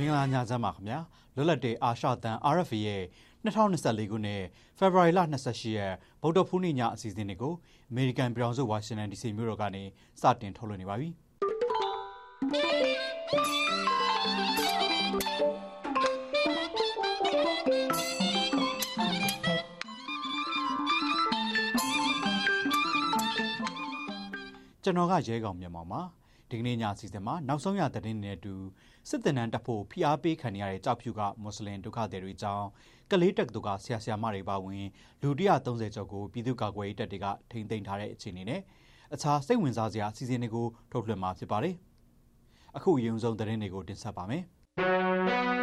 မင်္ဂလာညချမ်းပါခင်ဗျာလွတ်လပ်တဲ့အာရှတန် RFA ရဲ့2024ခုနှစ်ဖေဖော်ဝါရီလ28ရက်ဗုဒ္ဓဖူးနေ့ညအစီအစဉ်တွေကိုအမေရိကန်ပြည်ထောင်စုဝါရှင်တန် DC မြို့တော်ကနေစတင်ထုတ်လွှင့်နေပါပြီကျွန်တော်ကရဲကောင်မြန်မာပါ ဒီကနေ့ညအစီအစဉ်မှာနောက်ဆုံးရသတင်းတွေနဲ့အတူစစ်တပ်နန်းတက်ဖို့ဖိအားပေးခံရတဲ့ကြောက်ဖြူကမွတ်စလင်ဒုက္ခသည်တွေအကြောင်းကလေးတက္ကသိုလ်ကဆရာဆရာမတွေပါဝင်လူ130ကျော်ကိုပြည်သူ့ကာကွယ်ရေးတပ်တွေကထိန်းသိမ်းထားတဲ့အခြေအနေနဲ့အခြားစိတ်ဝင်စားစရာအစီအစဉ်တွေကိုထုတ်လွှင့်မှာဖြစ်ပါတယ်။အခုအရင်ဆုံးသတင်းတွေကိုတင်ဆက်ပါမယ်။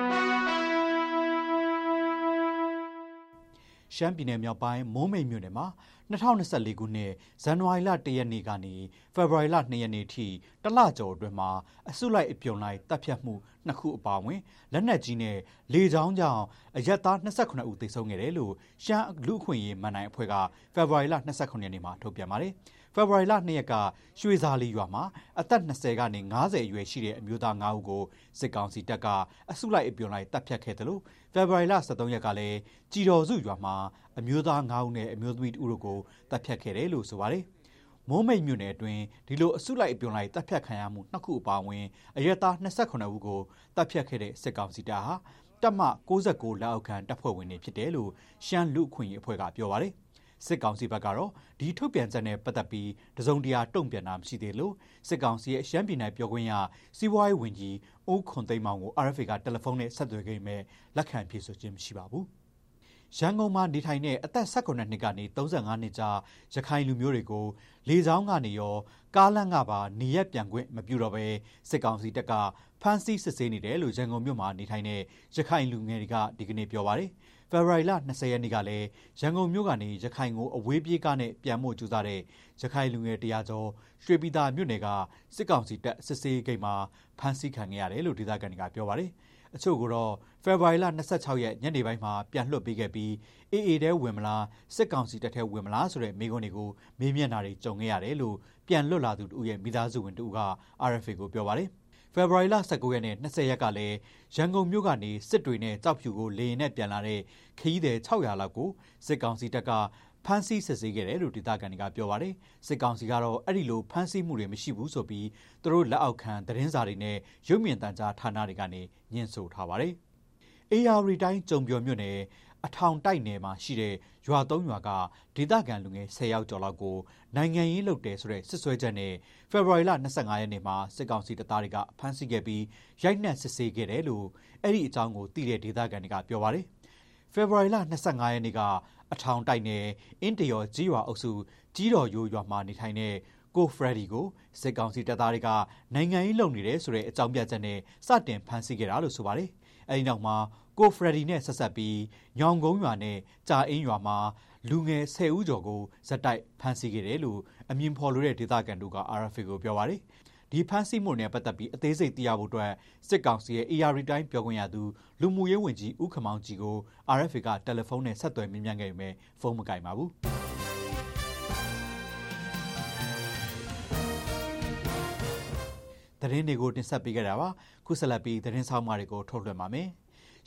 ရှမ်းပြည်နယ်မြောက်ပိုင်းမိုးမိတ်မြို့နယ်မှာ2024ခုနှစ်ဇန်နဝါရီလ1ရက်နေ့ကနေဖေဖော်ဝါရီလ2ရက်နေ့ထိတလကျော်အတွင်းမှာအစုလိုက်အပြုံလိုက်တပ်ဖြတ်မှုနှစ်ခုအပါအဝင်လက်နက်ကြီးနဲ့လေကြောင်းကြောင့်အရက်သား28ဦးသေဆုံးခဲ့တယ်လို့ရှမ်းလူ့အခွင့်အရေးမန်နိုင်အဖွဲ့ကဖေဖော်ဝါရီလ29ရက်နေ့မှာထုတ်ပြန်ပါတယ်။ ဖေဖော်ဝါရီလ2ရက်ကရွှေစာလီရွာမှာအသက်20ကနေ90အရွယ်ရှိတဲ့အမျိုးသား9ဦးကိုစစ်ကောင်စီတပ်ကအစုလိုက်အပြုံလိုက်တပ်ဖြတ်ခဲ့တယ်လို့ဖေဖော်ဝါရီလ23ရက်ကလည်းကြည်တော်စုရွာမှာအမျိုးသား9ဦးနဲ့အမျိုးသမီး2ဦးကိုတပ်ဖြတ်ခဲ့တယ်လို့ဆိုပါတယ်။မိုးမိတ်မြို့နယ်အတွင်းဒီလိုအစုလိုက်အပြုံလိုက်တပ်ဖြတ်ခံရမှုနှစ်ခုအပါအဝင်အရက်သား28ဦးကိုတပ်ဖြတ်ခဲ့တဲ့စစ်ကောင်စီတပ်ဟာတပ်မ69လက်အောက်ခံတပ်ဖွဲ့ဝင်တွေဖြစ်တယ်လို့ရှမ်းလူခွင့်ရေးအဖွဲ့ကပြောပါတယ်။ စစ်ကောင်စီဘက်ကတော့ဒီထုတ်ပြန်ချက်နဲ့ပတ်သက်ပြီးတစုံတရာတုံ့ပြန်တာမရှိသေးလို့စစ်ကောင်စီရဲ့ရှမ်းပြည်နယ်ပြောခွင့်ရစီးပွားရေးဝန်ကြီးဦးခွန်သိမ်းမောင်ကို RFA ကတယ်လီဖုန်းနဲ့ဆက်သွယ်ခဲ့ပေမဲ့လက်ခံဖြေဆိုခြင်းမရှိပါဘူး။ရန်ကုန်မှာနေထိုင်တဲ့အသက်18နှစ်ကနေ35နှစ်ကြားရခိုင်လူမျိုးတွေကိုလေကြောင်းကနေရောကားလမ်းကပါနေရက်ပြန်ခွင့်မပြုတော့ဘဲစစ်ကောင်စီတပ်ကဖမ်းဆီးစစ်ဆေးနေတယ်လို့ရန်ကုန်မြို့မှာနေထိုင်တဲ့ရခိုင်လူငယ်တွေကဒီကနေ့ပြောပါတယ်။ ဖေဖော်ဝါရီလ20ရက်နေ့ကလည်းရန်ကုန်မြို့ကနေရခိုင်ကိုအဝေးပြေးကားနဲ့ပြန်မှုကြိုးစားတဲ့ရခိုင်လူငယ်တရားကျော်ရွှေပြည်သာမြို့နယ်ကစစ်ကောင်စီတပ်စစ်ဆေးဂိတ်မှာဖမ်းဆီးခံခဲ့ရတယ်လို့ဒေသခံတွေကပြောပါတယ်။အချို့ကတော့ဖေဖော်ဝါရီလ26ရက်ညနေပိုင်းမှာပြန်လွှတ်ပေးခဲ့ပြီးအေအေတဲဝင်မလားစစ်ကောင်စီတပ်ထဲဝင်မလားဆိုတဲ့မိကွန်းတွေကိုမေးမြန်းတာတွေကြုံခဲ့ရတယ်လို့ပြန်လွတ်လာသူတို့ရဲ့မိသားစုဝင်တို့က RFA ကိုပြောပါတယ် ဖေဖော်ဝါရီလ19ရက်နဲ့20ရက်ကလည်းရန်ကုန်မြို့ကနေစစ်တွေနဲ့ကြောက်ဖြူကိုလေရင်နဲ့ပြန်လာတဲ့ခရီးသည်600လောက်ကိုစစ်ကောင်စီတပ်ကဖမ်းဆီးစစ်ဆေးခဲ့တယ်လို့ဒေသခံတွေကပြောပါတယ်စစ်ကောင်စီကတော့အဲ့ဒီလိုဖမ်းဆီးမှုတွေမရှိဘူးဆိုပြီးသူတို့လက်အောက်ခံသတင်းစာတွေနဲ့ရုပ်မြင်သံကြားဌာနတွေကနေညှင်းဆိုထားပါတယ်အေယာရီတိုင်းကြုံပြော်မြို့နယ် အထောင်တိုက်နယ်မှာရှိတဲ့ရွာသုံးရွာကဒေသခံလူငယ်10ယောက်ကျော်လောက်ကိုနိုင်ငံရေးလုပ်တယ်ဆိုတဲ့စစ်ဆွဲချက်နဲ့ဖေဖော်ဝါရီလ25ရက်နေ့မှာစစ်ကောင်စီတပ်သားတွေကဖမ်းဆီးခဲ့ပြီးရိုက်နှက်စစ်ဆေးခဲ့တယ်လို့အဲ့ဒီအကြောင်းကိုသိတဲ့ဒေသခံတွေကပြောပါတယ်ဖေဖော်ဝါရီလ25ရက်နေ့ကအထောင်တိုက်နယ်အင်းတရော်ကြီးရွာအုပ်စုကြီးတော်ရိုးရွာမှာနေထိုင်တဲ့ကိုဖရဒီကိုစစ်ကောင်စီတပ်သားတွေကနိုင်ငံရေးလုပ်နေတယ်ဆိုတဲ့အကြောင်းပြချက်နဲ့စတင်ဖမ်းဆီးခဲ့တာလို့ဆိုပါတယ်။အဲဒီနောက်မှာ ကိုဖရဒီနဲ့ဆက်ဆက်ပြီးညောင်ကုန်းရွာနဲ့ကြာအင်းရွာမှာလူငယ်10ဦးကျော်ကိုဇက်တိုက်ဖမ်းဆီးခဲ့တယ်လို့အမည်ဖော်လိုတဲ့ဒေသခံတို့က RFA ကိုပြောပါတယ်။ဒီဖမ်းဆီးမှုနဲ့ပတ်သက်ပြီးအသေးစိတ်သိရဖို့အတွက်စစ်ကောင်စီရဲ့ AR တိုင်းပြောခွင့်ရသူလူမှုရေးဝန်ကြီးဦးခမောင်ကြီးကို RFA ကတယ်လီဖုန်းနဲ့ဆက်သွယ်မေးမြန်းခဲ့ပေမဲ့ဖုန်းမကင်ပါဘူးသတင်းတွေကိုတင်ဆက်ပေးကြတာပါခုဆက်လက်ပြီးသတင်းဆောင်မတွေကိုထုတ်လွှင့်ပါမယ်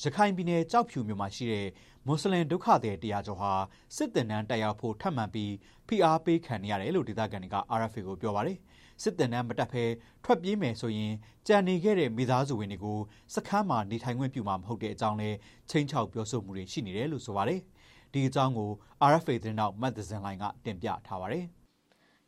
ရခိုင်ပြည်နယ်ကြောက်ဖြူမြို့မှာရှိတဲ့မွတ်စလင်ဒုက္ခသည်တရားကျော်ဟာစစ်တပ်နန်းတက်ရောက်ဖို့ထပ်မံပြီးဖိအားပေးခံရတယ်လို့ဒေသခံတွေက RFA ကိုပြောပါတယ်စစ်တပ်နန်းမတက်ဖဲထွက်ပြေးမယ်ဆိုရင်ကြံနေခဲ့တဲ့မိသားစုဝင်တွေကိုစခန်းမှာနေထိုင်ခွင့်ပြုမှာမဟုတ်တဲ့အကြောင်းလဲချင်းချောက်ပြောဆိုမှုတွေရှိနေတယ်လို့ဆိုပါတယ်ဒီအကြောင်းကို RFA သတင်းတောက်မတ်သဇင်လိုင်းကတင်ပြထားပါတယ်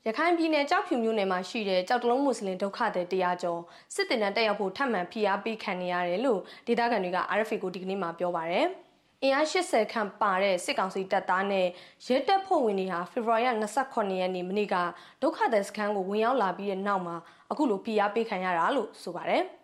ရခိုင်ပြည်နယ်ကြောက်ဖြူမြို့နယ်မှာရှိတဲ့ကြောက်တလုံးမွတ်စလင်ဒုက္ခသည်တရားကျော်စစ်တင်တန်းတက်ရောက်ဖို့ထပ်မံဖိအားပေးခံနေရတယ်လို့ဒေသခံတွေက RFA ကိုဒီကနေ့မှပြောပါရယ်။အင်အား80ခန့်ပါတဲ့စစ်ကောင်စီတပ်သားနဲ့ရဲတပ်ဖွဲ့ဝင်တွေဟာဖေဖော်ဝါရီ28ရက်နေ့မနေ့ကဒုက္ခသည်စခန်းကိုဝင်ရောက်လာပြီးတဲ့နောက်မှာအခုလိုဖိအားပေးခံရတာလို့ဆိုပါတယ်။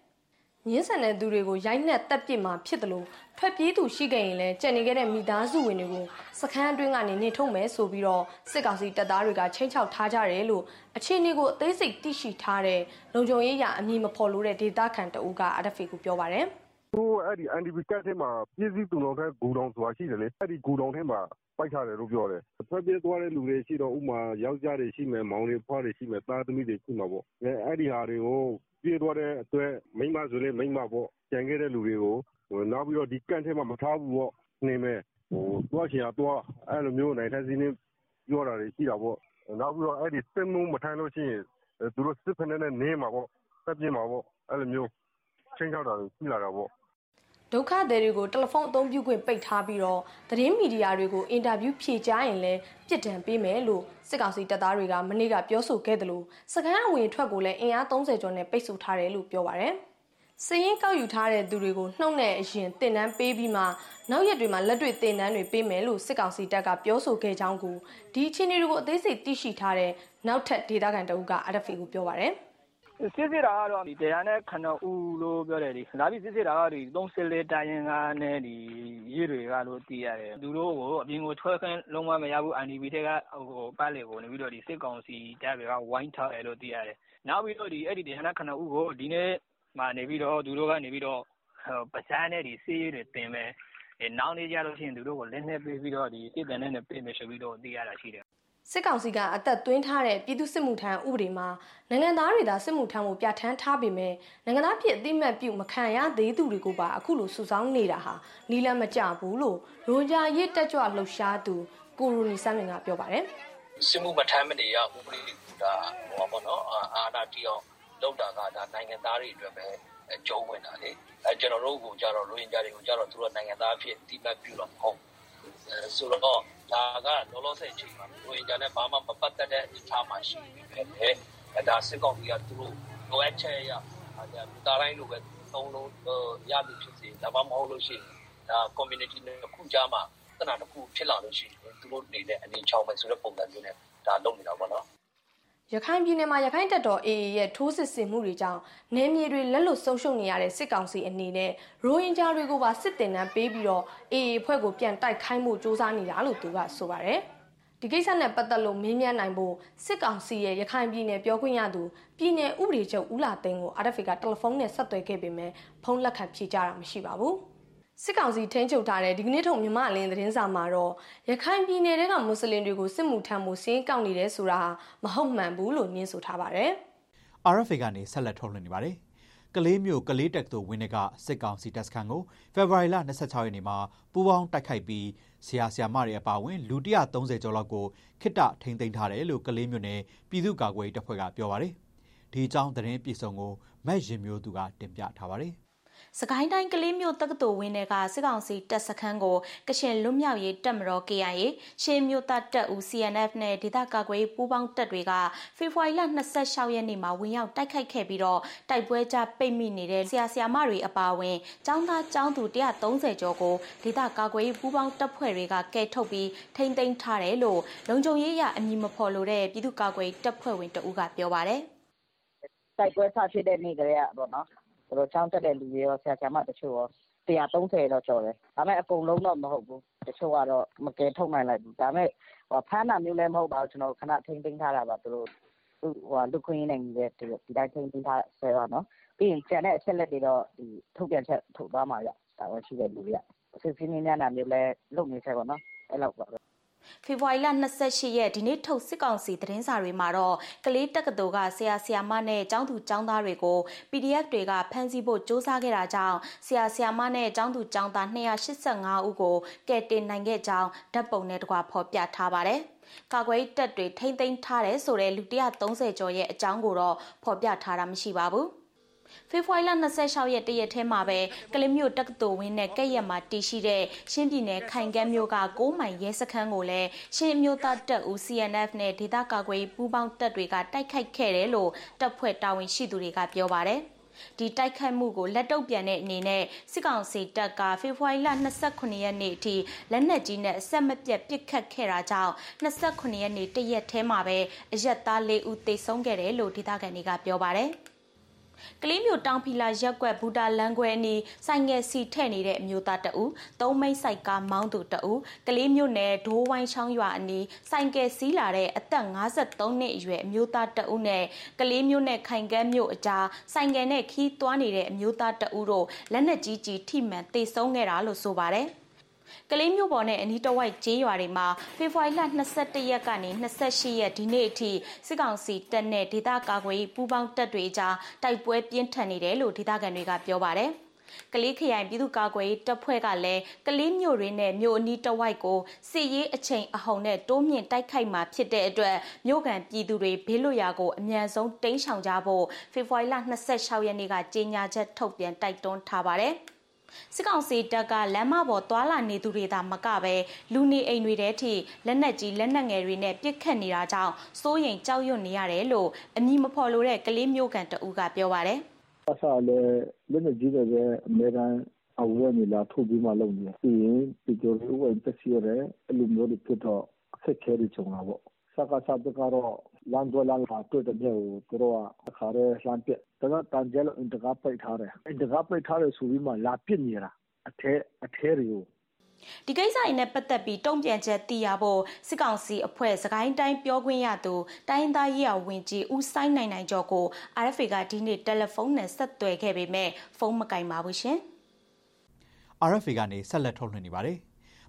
ရင်းဆန်တဲ့သူတွေကိုရိုက်နှက်တပ်ပစ်မှာဖြစ်တယ်လို့ထွက်ပြေးသူရှိခဲ့ရင်လည်းကြံနေခဲ့တဲ့မိသားစုဝင်တွေကိုစခန်းအတွင်းကနေနေထုတ်မယ်ဆိုပြီးတော့စစ်ကောင်စီတပ်သားတွေကချင်းချောက်ထားကြတယ်လို့အခြေအနေကိုအသေးစိတ်သိရှိထားတဲ့လုံခြုံရေးရအမည်မဖော်လို့တဲ့ဒေတာခန်တအူးက RFA ကိုပြောပါတယ်။သူအဲ့ဒီ NDP ကတ်ထဲမှာပြည့်စည်သူတော်ထဲဂူတောင်ဆိုတာရှိတယ်လေအဲ့ဒီဂူတောင်ထဲမှာ ပိုက်ထားတယ်လို့ ပြောတယ် ထွက်ပြေးသွားတဲ့လူတွေရှိတော့ဥမာ ယောက်ျားတွေရှိမယ် မောင်တွေ ဖွားတွေရှိမယ် သားသမီးတွေ ရှိမှာပေါ့ အဲအဲ့ဒီဟာတွေကို ပြေးသွားတဲ့အတွက် မိန်းမဆိုလည်း မိန်းမပေါ့ ကျန်ခဲ့တဲ့လူတွေကို နောက်ပြီးတော့ ဒီကန့်ထဲမှာ မထားဘူးပေါ့နေမယ်ဟိုသွားချင်တာသွား အဲ့လိုမျိုး နိုင်တဲ့စီးနေပြောတာတွေ ရှိတာပေါ့ နောက်ပြီးတော့ အဲ့ဒီစစ်မှုမထမ်းလို့ရှိရင် သူတို့ စစ်ဖက်နဲ့နေမှာပေါ့တက်ပြင်းမှာပေါ့အဲ့လိုမျိုးချင်းချောက်တာတွေ ရှိလာတာပေါ့ ဒုက္ခသည်တွေကိုတယ်လီဖုန်းအသုံးပြုခွင့်ပိတ်ထားပြီးတော့သတင်းမီဒီယာတွေကိုအင်တာဗျူးဖြေကြားရင်လည်းပြစ်ဒဏ်ပေးမယ်လို့စစ်ကောင်စီတပ်သားတွေကမနေ့ကပြောဆိုခဲ့တယ်လို့စကန်အဝင်ထွက်ကိုလည်းအင်အား30ကျော်နဲ့ပိတ်ဆို့ထားတယ်လို့ပြောပါရယ်စည်ရင်ကောက်ယူထားတဲ့သူတွေကိုနှုတ်နဲ့အရင်တင်နန်းပေးပြီးမှနောက်ရက်တွေမှာလက်တွေ့တင်နန်းတွေပေးမယ်လို့စစ်ကောင်စီတပ်ကပြောဆိုခဲ့ကြောင်းကိုဒီအခြေအနေတွေကိုအသေးစိတ်သိရှိထားတဲ့နောက်ထပ်ဒေသခံတအုပ်က RFA ကိုပြောပါရယ်။ စစ်စစ်တာကတော့ဒီတရားနဲ့ခဏဦးလို့ ပြောတယ်ဒီလာပြီးစစ်စစ်တာကဒီ34တိုင်းရင်ကနဲ့ဒီရေးတွေကလို့ သိရတယ် သူတို့ကို အပြင်ကို ထွက်ခန်းလုံးဝမရဘူး NDB ထက်ကဟိုပတ်လေကိုနေပြီးတော့ဒီစစ်ကောင်စီတပ်တွေက ဝိုင်းထားတယ်လို့ သိရတယ် နောက်ပြီးတော့ဒီအဲ့ဒီတရားနဲ့ခဏဦးကို ဒီနေ့မှနေပြီးတော့သူတို့ကနေပြီးတော့ပစမ်းနဲ့ဒီစေးတွေတင်မယ် နောက်နေ့ကျလို့ရှိရင် သူတို့ကို လက်နဲ့ပေးပြီးတော့ဒီစစ်တန်နဲ့ပေးမယ်ဆိုပြီးတော့ သိရတာရှိတယ် စစ်ကောင်စီကအသက်သွင်းထားတဲ့ပြည်သူစစ်မှုထမ်းဥပဒေမှာနိုင်ငံသားတွေသာစစ်မှုထမ်းမှုပြဋ္ဌာန်းထားပေမဲ့နိုင်ငံသားဖြစ်အသိမှတ်ပြုမခံရသေးသူတွေကိုပါအခုလိုစုဆောင်းနေတာဟာနီလန်းမကျဘူးလို့ရိုဂျာရစ်တက်ကြွလှုပ်ရှားသူကိုရိုနီဆမ်းမင်ကပြောပါတယ်စစ်မှုမထမ်းမနေရဥပဒေကဟောပေါ့နော်အာဏာတီအောင်လောက်တာကဒါနိုင်ငံသားတွေအတွက်ပဲကျုံးဝင်တာလေအဲကျွန်တော်တို့ကိုကြတော့လိုရင်းကြတွေကိုကြတော့သူတို့နိုင်ငံသားဖြစ်တိမှတ်ပြုတော့မဟုတ်ဆိုတော့ ဒါကလောလောဆယ်ချိန်မှာရိုဟင်ဂျာနဲ့ဘာမှမပတ်သက်တဲ့အနေအထားမှာရှိနေတယ်။ဒါစစ်ကောင်စီကသူတို့လိုအပ်ချက်ရဒါလူသားတိုင်းလိုပဲသုံးလုံးရပြီဖြစ်စေဒါမှမဟုတ်လို့ရှိရင်ဒါ community နဲ့ခုကြားမှာတနာတစ်ခုဖြစ်လာလို့ရှိရင်သူတို့နေတဲ့အနေချောင်းပဲဆိုတဲ့ပုံစံမျိုးနဲ့ဒါလုပ်နေတာပေါ့နော်။ ရခိုင်ပြည်နယ်မှာရခိုင်တပ်တော် AA ရဲ့ထိုးစစ်ဆင်မှုတွေကြောင့်နယ်မြေတွေလက်လွတ်ဆုံးရှုံးနေရတဲ့စစ်ကောင်စီအနေနဲ့ရိုဟင်ဂျာတွေကိုပါစစ်တင်နှံပေးပြီးတော့ AA ဖွဲ့ကိုပြန်တိုက်ခိုင်းမှုစ조사နေတာလို့သူကဆိုပါတယ်။ဒီကိစ္စနဲ့ပတ်သက်လို့မေးမြန်းနိုင်ဖို့စစ်ကောင်စီရဲ့ရခိုင်ပြည်နယ်ပြောခွင့်ရသူပြည်နယ်ဥပဒေချုပ်ဦးလာသိန်းကို RFA ကတယ်လီဖုန်းနဲ့ဆက်သွယ်ခဲ့ပေမဲ့ဖုန်းလက်ခံဖြေကြားတာမရှိပါဘူး။ စစ်ကောင်စီထိန်းချုပ်ထားတဲ့ဒီကနေ့ထုတ်မြမအလင်းသတင်းစာမှာတော့ရခိုင်ပြည်နယ်ကမွတ်စလင်တွေကိုစစ်မှုထမ်းမှုစင်းကောက်နေတယ်ဆိုတာမဟုတ်မှန်ဘူးလို့ညင်းဆိုထားပါတယ်။ RFA ကနေဆက်လက်ထုတ်လွှင့်နေပါတယ်။ကလေးမျိုးကလေးတက်သို့ဝင်းကစစ်ကောင်စီတပ်စခန်းကိုဖေဖော်ဝါရီလ26ရက်နေ့မှာပူးပေါင်းတိုက်ခိုက်ပြီးဆရာဆရာမတွေအပါအဝင်လူ130ကျော်လောက်ကိုခိတထိန်းသိမ်းထားတယ်လို့ကလေးမျိုးနယ်ပြည်သူ့ကာကွယ်ရေးတပ်ဖွဲ့ကပြောပါတယ်။ဒီအကြောင်းသတင်းပြည်စုံကိုမက်ရင်မျိုးသူကတင်ပြထားပါတယ်။ စကိုင်းတိုင်းကလေးမြို့တက္ကသိုလ်ဝင်းထဲကစစ်ကောင်စီတပ်စခန်းကိုကရှင်လွတ်မြောက်ရေးတပ်မတော် KIA ရှေးမြို့သားတပ်ဦး CNF နဲ့ဒေသကာကွယ်ပူးပေါင်းတပ်တွေကဖေဖော်ဝါရီလ26ရက်နေ့မှာဝင်ရောက်တိုက်ခိုက်ခဲ့ပြီးတော့တိုက်ပွဲကြပိတ်မိနေတဲ့ဆရာဆရာမတွေအပါအဝင်ចောင်းသားចောင်းသူ130ကျော်ကိုဒေသကာကွယ်ပူးပေါင်းတပ်ဖွဲ့တွေကကယ်ထုတ်ပြီးထိမ့်သိမ်းထားတယ်လို့လုံခြုံရေးရအမည်မဖော်လို့တဲ့ပြည်သူ့ကာကွယ်တပ်ဖွဲ့ဝင်တဦးကပြောပါတယ်တိုက်ပွဲဆဖြစ်တဲ့နေ့ကလေးကပေါ့နော် သူတို့ကျောင်းတက်တဲ့လူတွေရော ဆရာ ဆရာမတချို့ရော130တော့ ကျော်တယ်။ဒါပေမဲ့ အကုန်လုံးတော့ မဟုတ်ဘူး။တချို့ကတော့ မကယ်ထုတ်နိုင်လိုက်ဘူး။ဒါပေမဲ့ ဖမ်းတာမျိုးလည်း မဟုတ်ပါဘူး။ကျနော်တို့ ခဏထိန်းသိမ်းထားတာပါ သူတို့ လူ့အခွင့်အရေးနဲ့ညီတဲ့ဒီတိုင်း ထိန်းသိမ်းထားဆဲပါနော်။ပြီးရင် ကျန်တဲ့အချက်အလက်တွေတော့ ထုတ်ပြန်ချက်ထုတ်သွားမှာဗျ။တာဝန်ရှိတဲ့လူတွေက။စစ်ဆေးမေးမြန်းတာမျိုးလည်း လုပ်နေဆဲပေါ့နော်။အဲလောက်ပါပဲ ဖေဖော်ဝါရီလ28ရက်ဒီနေ့ထုတ်စစ်ကောင်စီသတင်းစာတွေမှာတော့ကလေးတက္ကသိုလ်ကဆရာဆရာမနဲ့ကျောင်းသူကျောင်းသားတွေကို PDF တွေကဖမ်းဆီးဖို့စ조사ခဲ့တာကြောင့်ဆရာဆရာမနဲ့ကျောင်းသူကျောင်းသား285ဦးကိုကယ်တင်နိုင်ခဲ့ကြောင်းဓာတ်ပုံနဲ့တကွာဖော်ပြထားပါတယ်။ကာကွယ်တပ်တွေထိမ့်သိမ်းထားတဲ့ဆိုတဲ့လူ130ကျော်ရဲ့အကြောင်းကိုတော့ဖော်ပြထားတာမရှိပါဘူး။ ဖေဖော်ဝါရီလ26ရက်တရက်ထဲမှာပဲကလမျိုးတက္ကသိုလ်ဝင်းနဲ့ကဲ့ရက်မှာတည်ရှိတဲ့ရှင်းပြည်နယ်ခိုင်ကမ်းမြို့က6မိုင်ရဲစခန်းကိုလည်းရှင်းမျိုးသားတပ်ဦး CNF နဲ့ဒေသကာကွယ်ပူးပေါင်းတပ်တွေကတိုက်ခိုက်ခဲ့တယ်လို့တပ်ဖွဲ့တာဝန်ရှိသူတွေကပြောပါတယ်ဒီတိုက်ခိုက်မှုကိုလက်တုပ်ပြန်တဲ့အနေနဲ့စစ်ကောင်စီတပ်ကဖေဖော်ဝါရီလ29ရက်နေ့အထိလက်နက်ကြီးနဲ့အဆက်မပြတ်ပစ်ခတ်ခဲ့တာကြောင့်29ရက်နေ့တရက်ထဲမှာပဲအရက်သား၄ဦးသေဆုံးခဲ့တယ်လို့ဒေသခံတွေကပြောပါတယ်။ ကလေးမျိုးတောင်ဖီလာရက်ကွက်ဘူတာလန်ခွဲအနီးဆိုင်ငယ်စီထဲ့နေတဲ့အမျိုးသားတအူသုံးမိတ်ဆိုင်ကားမောင်းသူတအူကလေးမျိုးနယ်ဒိုးဝိုင်းချောင်းရွာအနီးဆိုင်ကယ်စီးလာတဲ့အသက်53နှစ်အရွယ်အမျိုးသားတအူနဲ့ကလေးမျိုးနယ်ခိုင်ကန်းမျိုးအကြားဆိုင်ကယ်နဲ့ခီးသွားနေတဲ့အမျိုးသားတအူတို့လက်နက်ကြီးကြီးထိမှန်တေဆုံးခဲ့တာလို့ဆိုပါတယ် ကလေးမျိုးပေါ်နဲ့အနီးတဝိုက်ကျေးရွာတွေမှာဖေဖော်ဝါရီလ22ရက်ကနေ28ရက်ဒီနေ့အထိစစ်ကောင်စီတပ်နဲ့ဒေသကာကွယ်ရေးပူးပေါင်းတပ်တွေကြားတိုက်ပွဲပြင်းထန်နေတယ်လို့ဒေသခံတွေကပြောပါတယ်။ကလေးခရိုင်ပြည်သူ့ကာကွယ်ရေးတပ်ဖွဲ့ကလည်းကလေးမျိုးတွေနဲ့မြို့အနီးတဝိုက်ကိုစစ်ရေးအချိန်အဟုန်နဲ့တိုးမြင့်တိုက်ခိုက်မှာဖြစ်တဲ့အတွက်မြို့ကန်ပြည်သူတွေဘေးလွတ်ရာကိုအမြန်ဆုံးတိမ်းရှောင်ကြဖို့ဖေဖော်ဝါရီလ26ရက်နေ့ကကြေညာချက်ထုတ်ပြန်တိုက်တွန်းထားပါတယ်။ စစ်ကောင်စီတပ်ကလမ်းမပေါ်သွာလာနေသူတွေသာမကပဲလူနေအိမ်တွေထဲထိလက်နက်ကြီးလက်နက်ငယ်တွေနဲ့ပစ်ခတ်နေတာကြောင့်စိုးရိမ်ကြောက်ရွံ့နေရတယ်လို့အမည်မဖော်လိုတဲ့ကလေးမျိုးကန်တအူးကပြောပါတယ်။အစားလည်းလက်နက်ကြီးတွေပဲအများတန်းအဝဲနေလာထုတ်ပြီးမှလုပ်နေတယ်။ပြီးရင်ဒီကြော်တွေဝယ်တက်စီရဲအဲ့လိုမျိုးတွေဖြစ်တော့အခက်ခဲတွေကြုံလာပေါ့။ စကားစားတကတော့လမ်းသွားလမ်းလာတွေ့တဲ့မြေကိုသူတို့ကအခါရဲလှမ်းပြက်ဒါကတန်ကြဲလို့အင်တကာပိတ်ထားတယ်အင်တကာပိတ်ထားတယ်ဆိုပြီးမှလာပစ်နေတာအထဲအထဲတွေကိုဒီကိစ္စအင်းနဲ့ပတ်သက်ပြီးတုံ့ပြန်ချက်သိရဖို့စစ်ကောင်စီအဖွဲ့စကိုင်းတိုင်းပြောခွင့်ရသူတိုင်းသားရေးအောင်ဝင်ကြီးဦးဆိုင်နိုင်နိုင်ကျော်ကို RFA ကဒီနေ့တယ်လီဖုန်းနဲ့ဆက်သွယ်ခဲ့ပေမဲ့ဖုန်းမကင်ပါဘူးရှင်။ RFA ကနေဆက်လက်ထုတ်လွှင့်နေပါတယ်။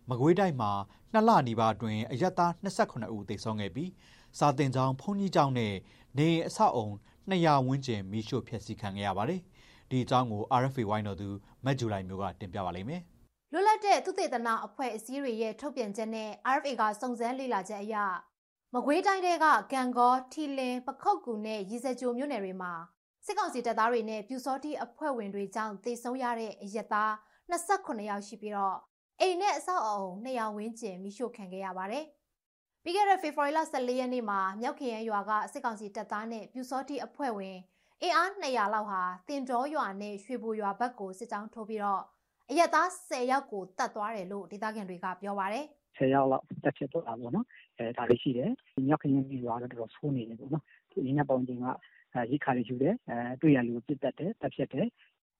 မကွေးတိုင်းမှာနှစ်လနီးပါးအတွင်းအရက်သား28ဦးသေဆုံးခဲ့ပြီးစာတင်ကျောင်းဘုန်းကြီးကျောင်းနဲ့နေအဆောက်အုံ200ဝန်းကျင်မိရှို့ဖျက်ဆီးခံခဲ့ရပါတယ်။ဒီအကြောင်းကို RFA ဝိုင်းတော်သူမက်ဂျူလိုက်မျိုးကတင်ပြပါလိမ့်မယ်။လွတ်လပ်တဲ့သုတေသနအဖွဲ့အစည်းတွေရဲ့ထုတ်ပြန်ချက်နဲ့ RFA ကစုံစမ်းလေ့လာချက်အရမကွေးတိုင်းကဂံကောထီလင်ပခုတ်ကူနဲ့ရီစကြိုမြို့နယ်တွေမှာစစ်ကောင်စီတပ်သားတွေနဲ့ပြူစောတိအဖွဲ့ဝင်တွေကြောင့်တေဆုံးရတဲ့အရက်သား28ယောက်ရှိပြီးတော့ အိမ်နဲ့အဆောက်အအုံ200ဝန်းကျင်မိရှို့ခံခဲ့ရပါတယ်။ပြီးခဲ့တဲ့ဖေဖော်ဝါရီလ14ရက်နေ့မှာမြောက်ခရိုင်ရွာကစစ်ကောင်စီတပ်သားနဲ့ပြူစောတိအဖွဲ့ဝင်အင်အား200လောက်ဟာတင်တော်ရွာနဲ့ရွှေဘိုရွာဘက်ကိုစစ်ကြောင်းထိုးပြီးတော့အရက်သား10ယောက်ကိုတတ်သွားတယ်လို့ဒေသခံတွေကပြောပါတယ်10ယောက်လောက်တက်ဖြစ်တော့တာပေါ့နော်အဲဒါလေးရှိတယ်မြောက်ခရိုင်ရွာတော့တော်တော်ဆိုးနေတယ်ပေါ့နော်ဒီညပောင်ချင်းကရိခါတွေယူတယ်အဲတွေ့ရလူပြစ်တက်တယ်တက်ဖြစ်တယ်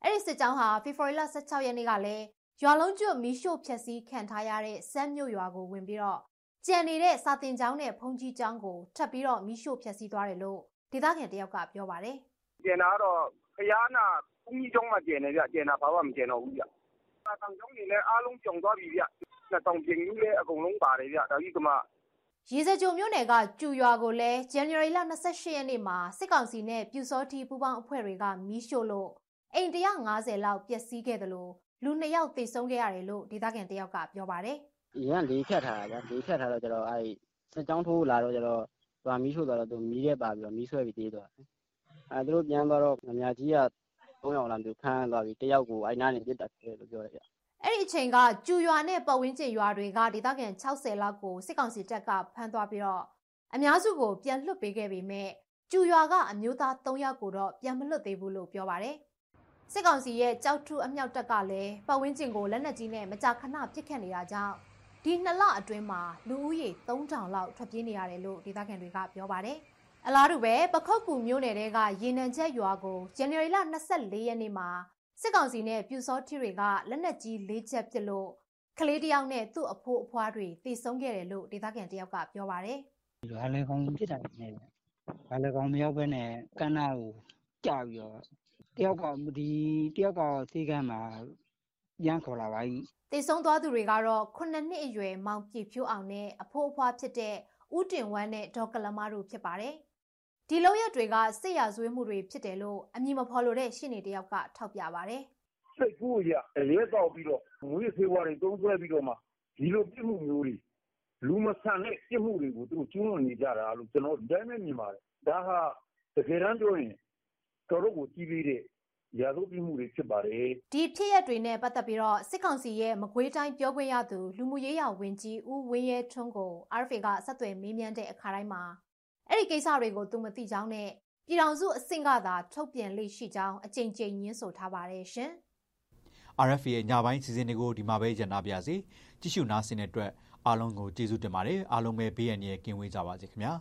အဲ့ဒီစစ်ကြောင်းဟာဖေဖော်ဝါရီလ16ရက်နေ့ကလည်း ရွာလုံးကျွတ်မီးရှို့ဖျက်ဆီးခံထားရတဲ့စမ်းမြို့ရွာကိုဝင်ပြီးတော့ကြံနေတဲ့စာတင်ကျောင်းနဲ့ဘုံကြီးကျောင်းကိုထပ်ပြီးတော့မိရှို့ဖျက်ဆီးသွားတယ်လို့ဒေသခံတယောက်ကပြောပါတယ်။ကျန်တာကတော့ဖျားနာဘုံကြီးကျောင်းမှာကျန်နေကြကျန်တာဘာမှမကျန်တော့ဘူးဗျ။စာတင်ကျောင်းတွေလည်းအားလုံးကျုံသွားပြီဗျ။နှစ်တောင်ပြင်ကြီးလည်းအကုန်လုံးပါတယ်ဗျ။ဒါကြီးကမှရေစကြိုမြို့နယ်ကကျူရွာကိုလည်း January လ28ရက်နေ့မှာစစ်ကောင်စီနဲ့ပြူစောတီပူပေါင်းအဖွဲ့တွေကမီးရှို့လို့အိမ်150လောက်ပျက်စီးခဲ့တယ်လို့ လူ2ယောက်သေဆုံးခဲ့ရတယ်လို့ဒေသခံတယောက်ကပြောပါတယ်။အရင်ကလေဖြတ်ထားတာဗျာလေဖြတ်ထားတော့ကျတော့အဲ့စစ်ကြောင်းထိုးလာတော့ကျတော့သူမီးရှို့သွားတော့သူမီးထဲပါပြီးတော့မီးဆွဲပြီးတေးသွားတယ်အဲသူတို့ပြန်သွားတော့ငမြကြီးက3ယောက်လာမျိုးဖမ်းသွားပြီးတယောက်ကိုအဲ့နားနေပြစ်တက်တယ်လို့ပြောတယ်ဗျအဲ့ဒီအချိန်ကကျူရွာနဲ့ပတ်ဝန်းကျင်ရွာတွေကဒေသခံ60လောက်ကိုစစ်ကောင်စီတပ်ကဖမ်းသွားပြီးတော့အများစုကိုပြန်လွှတ်ပေးခဲ့ပေမဲ့ကျူရွာကအမျိုးသား3ယောက်ကိုတော့ပြန်မလွတ်သေးဘူးလို့ပြောပါတယ် စစ်ကောင်စီရဲ့ကြောက်ထုအမြောက်တပ်ကလည်းပတ်ဝန်းကျင်ကိုလက်နက်ကြီးနဲ့မကြာခဏပစ်ခတ်နေတာကြောင့်ဒီနှစ်လအတွင်းမှာလူဦးရေ3000လောက်ထွက်ပြေးနေရတယ်လို့ဒေသခံတွေကပြောပါတယ်။အလားတူပဲပခုတ်ကူမြို့နယ်တဲကရေနံချက်ရွာကိုဇန်နဝါရီလ24ရက်နေ့မှာစစ်ကောင်စီနဲ့ပြူစောထီတွေကလက်နက်ကြီး၄ချက်ပစ်လို့ကလေးတယောက်နဲ့သူ့အဖိုးအဖွားတွေတေဆုံးခဲ့တယ်လို့ဒေသခံတယောက်ကပြောပါတယ်။ရွာလေကောင်ပြစ်တာနဲ့ရွာလေကောင်မရောက်ဘဲနဲ့ကန်းနာကိုကြာပြီးတော့ တယောက်ကဒီတယောက်ကစေကမ်းမှာပြန်ခေါ်လာပါပြီတေဆုံးသွားသူတွေကတော့ခုနှစ်နှစ်အရွယ်မောင်ပြည့်ဖြိုးအောင်နဲ့အဖိုးအဖွားဖြစ်တဲ့ဦးတင်ဝမ်းနဲ့ဒေါက်ကလမတို့ဖြစ်ပါတယ်ဒီလောက်ရတွေကစစ်ရာဇဝဲမှုတွေဖြစ်တယ်လို့အမည်မဖော်လို့တဲ့ရှင်းနေတယောက်ကထောက်ပြပါတယ်စိတ်ကူးရရဲတောက်ပြီးတော့ငွေဖေးဝါးတွေတုံးဆွဲပြီးတော့မှဒီလိုပြစ်မှုမျိုးတွေလူမဆန်တဲ့ပြစ်မှုတွေကိုသူတို့ကျူးလွန်နေကြတာလို့ကျွန်တော်ဒီတိုင်းပဲမြင်ပါတယ်ဒါဟာတကယ်တမ်းပြောရင် တော်တော်ကိုကြီးလေးတဲ့ရာဇဝတ်ပြမှုတွေဖြစ်ပါတယ်ဒီဖြစ်ရပ်တွေနဲ့ပတ်သက်ပြီးတော့စစ်ကောင်စီရဲ့မကွေးတိုင်းပြောခွင့်ရသူလူမှုရေးရာဝန်ကြီးဦးဝင်းရဲထွန်းကို RFA ကဆက်သွယ်မေးမြန်းတဲ့အခါတိုင်းမှာအဲ့ဒီကိစ္စတွေကိုသူမသိကြောင်းနဲ့ပြည်ထောင်စုအဆင့်ကသာထုတ်ပြန်လေ့ရှိကြောင်းအကြိမ်ကြိမ်ညင်းဆိုထားပါတယ်ရှင် RFA ရဲ့ညပိုင်းစီစဉ်တွေကိုဒီမှာပဲညနာပြစေကြည့်ရှုနားဆင်တဲ့အတွက်အားလုံးကိုကျေးဇူးတင်ပါတယ်အားလုံးပဲဘေးရန်ရဲ့ကင်းဝေးကြပါစေခင်ဗျာ